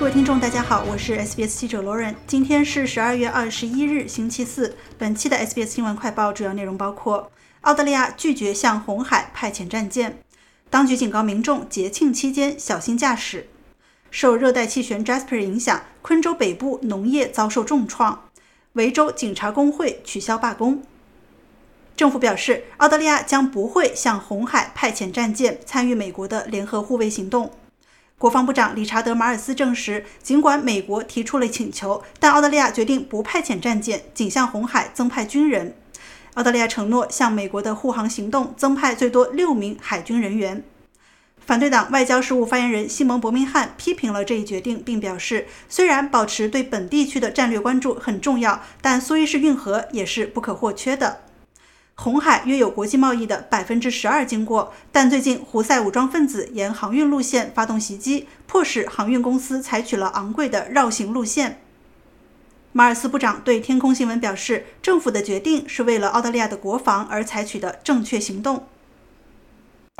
各位听众，大家好，我是 SBS 记者罗仁。今天是十二月二十一日，星期四。本期的 SBS 新闻快报主要内容包括：澳大利亚拒绝向红海派遣战舰；当局警告民众节庆期间小心驾驶；受热带气旋 Jasper 影响，昆州北部农业遭受重创；维州警察工会取消罢工。政府表示，澳大利亚将不会向红海派遣战舰参与美国的联合护卫行动。国防部长理查德·马尔斯证实，尽管美国提出了请求，但澳大利亚决定不派遣战舰，仅向红海增派军人。澳大利亚承诺向美国的护航行动增派最多六名海军人员。反对党外交事务发言人西蒙·伯明翰批评了这一决定，并表示，虽然保持对本地区的战略关注很重要，但苏伊士运河也是不可或缺的。红海约有国际贸易的百分之十二经过，但最近胡塞武装分子沿航运路线发动袭击，迫使航运公司采取了昂贵的绕行路线。马尔斯部长对天空新闻表示，政府的决定是为了澳大利亚的国防而采取的正确行动。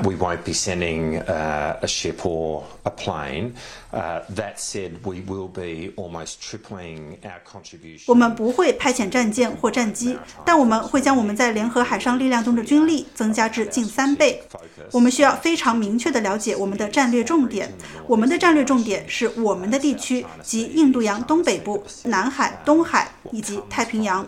We won't be sending a ship or a plane. That said, we will be almost tripling our contribution. 我们不会派遣战舰或战机，但我们会将我们在联合海上力量中的军力增加至近三倍。我们需要非常明确地了解我们的战略重点。我们的战略重点是我们的地区，及印度洋东北部、南海、东海以及太平洋。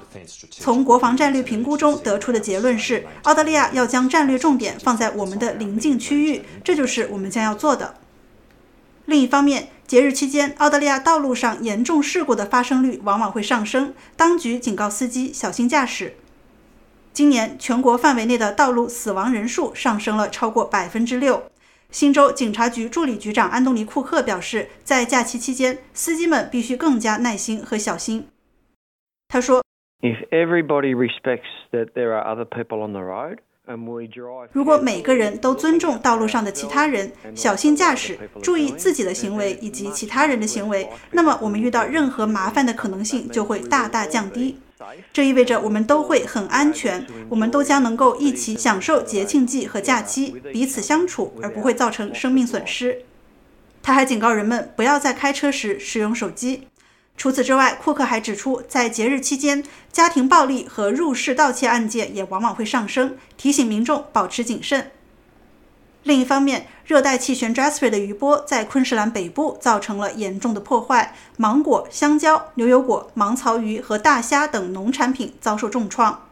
从国防战略评估中得出的结论是，澳大利亚要将战略重点放在我们的。邻近区域，这就是我们将要做的。另一方面，节日期间，澳大利亚道路上严重事故的发生率往往会上升，当局警告司机小心驾驶。今年全国范围内的道路死亡人数上升了超过百分之六。新州警察局助理局长安东尼·库克表示，在假期期间，司机们必须更加耐心和小心。他说：“If everybody respects that there are other people on the road。”如果每个人都尊重道路上的其他人，小心驾驶，注意自己的行为以及其他人的行为，那么我们遇到任何麻烦的可能性就会大大降低。这意味着我们都会很安全，我们都将能够一起享受节庆季和假期，彼此相处，而不会造成生命损失。他还警告人们不要在开车时使用手机。除此之外，库克还指出，在节日期间，家庭暴力和入室盗窃案件也往往会上升，提醒民众保持谨慎。另一方面，热带气旋 Jasper 的余波在昆士兰北部造成了严重的破坏，芒果、香蕉、牛油果、芒草鱼和大虾等农产品遭受重创。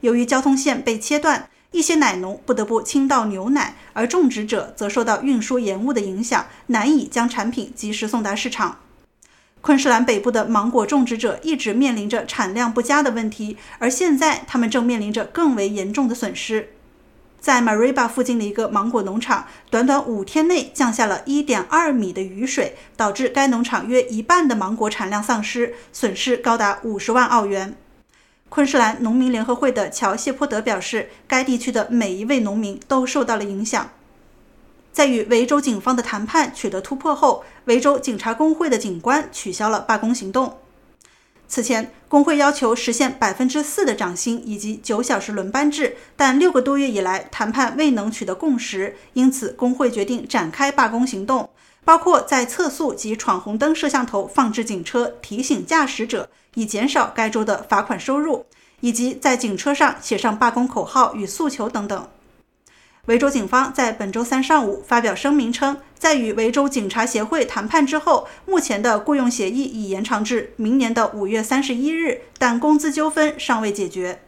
由于交通线被切断，一些奶农不得不倾倒牛奶，而种植者则受到运输延误的影响，难以将产品及时送达市场。昆士兰北部的芒果种植者一直面临着产量不佳的问题，而现在他们正面临着更为严重的损失。在 Mariba 附近的一个芒果农场，短短五天内降下了一点二米的雨水，导致该农场约一半的芒果产量丧失，损失高达五十万澳元。昆士兰农民联合会的乔·谢泼德表示，该地区的每一位农民都受到了影响。在与维州警方的谈判取得突破后，维州警察工会的警官取消了罢工行动。此前，工会要求实现百分之四的涨薪以及九小时轮班制，但六个多月以来谈判未能取得共识，因此工会决定展开罢工行动，包括在测速及闯红灯摄像头放置警车，提醒驾驶者以减少该州的罚款收入，以及在警车上写上罢工口号与诉求等等。维州警方在本周三上午发表声明称，在与维州警察协会谈判之后，目前的雇佣协议已延长至明年的五月三十一日，但工资纠纷尚未解决。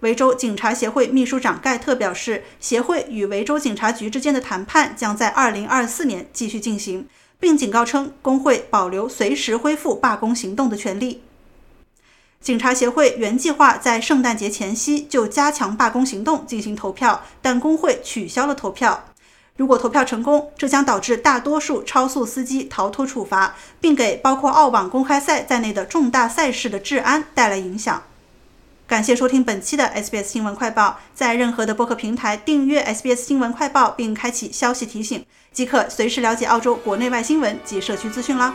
维州警察协会秘书长盖特表示，协会与维州警察局之间的谈判将在二零二四年继续进行，并警告称，工会保留随时恢复罢工行动的权利。警察协会原计划在圣诞节前夕就加强罢工行动进行投票，但工会取消了投票。如果投票成功，这将导致大多数超速司机逃脱处罚，并给包括澳网公开赛在内的重大赛事的治安带来影响。感谢收听本期的 SBS 新闻快报，在任何的播客平台订阅 SBS 新闻快报并开启消息提醒，即可随时了解澳洲国内外新闻及社区资讯啦。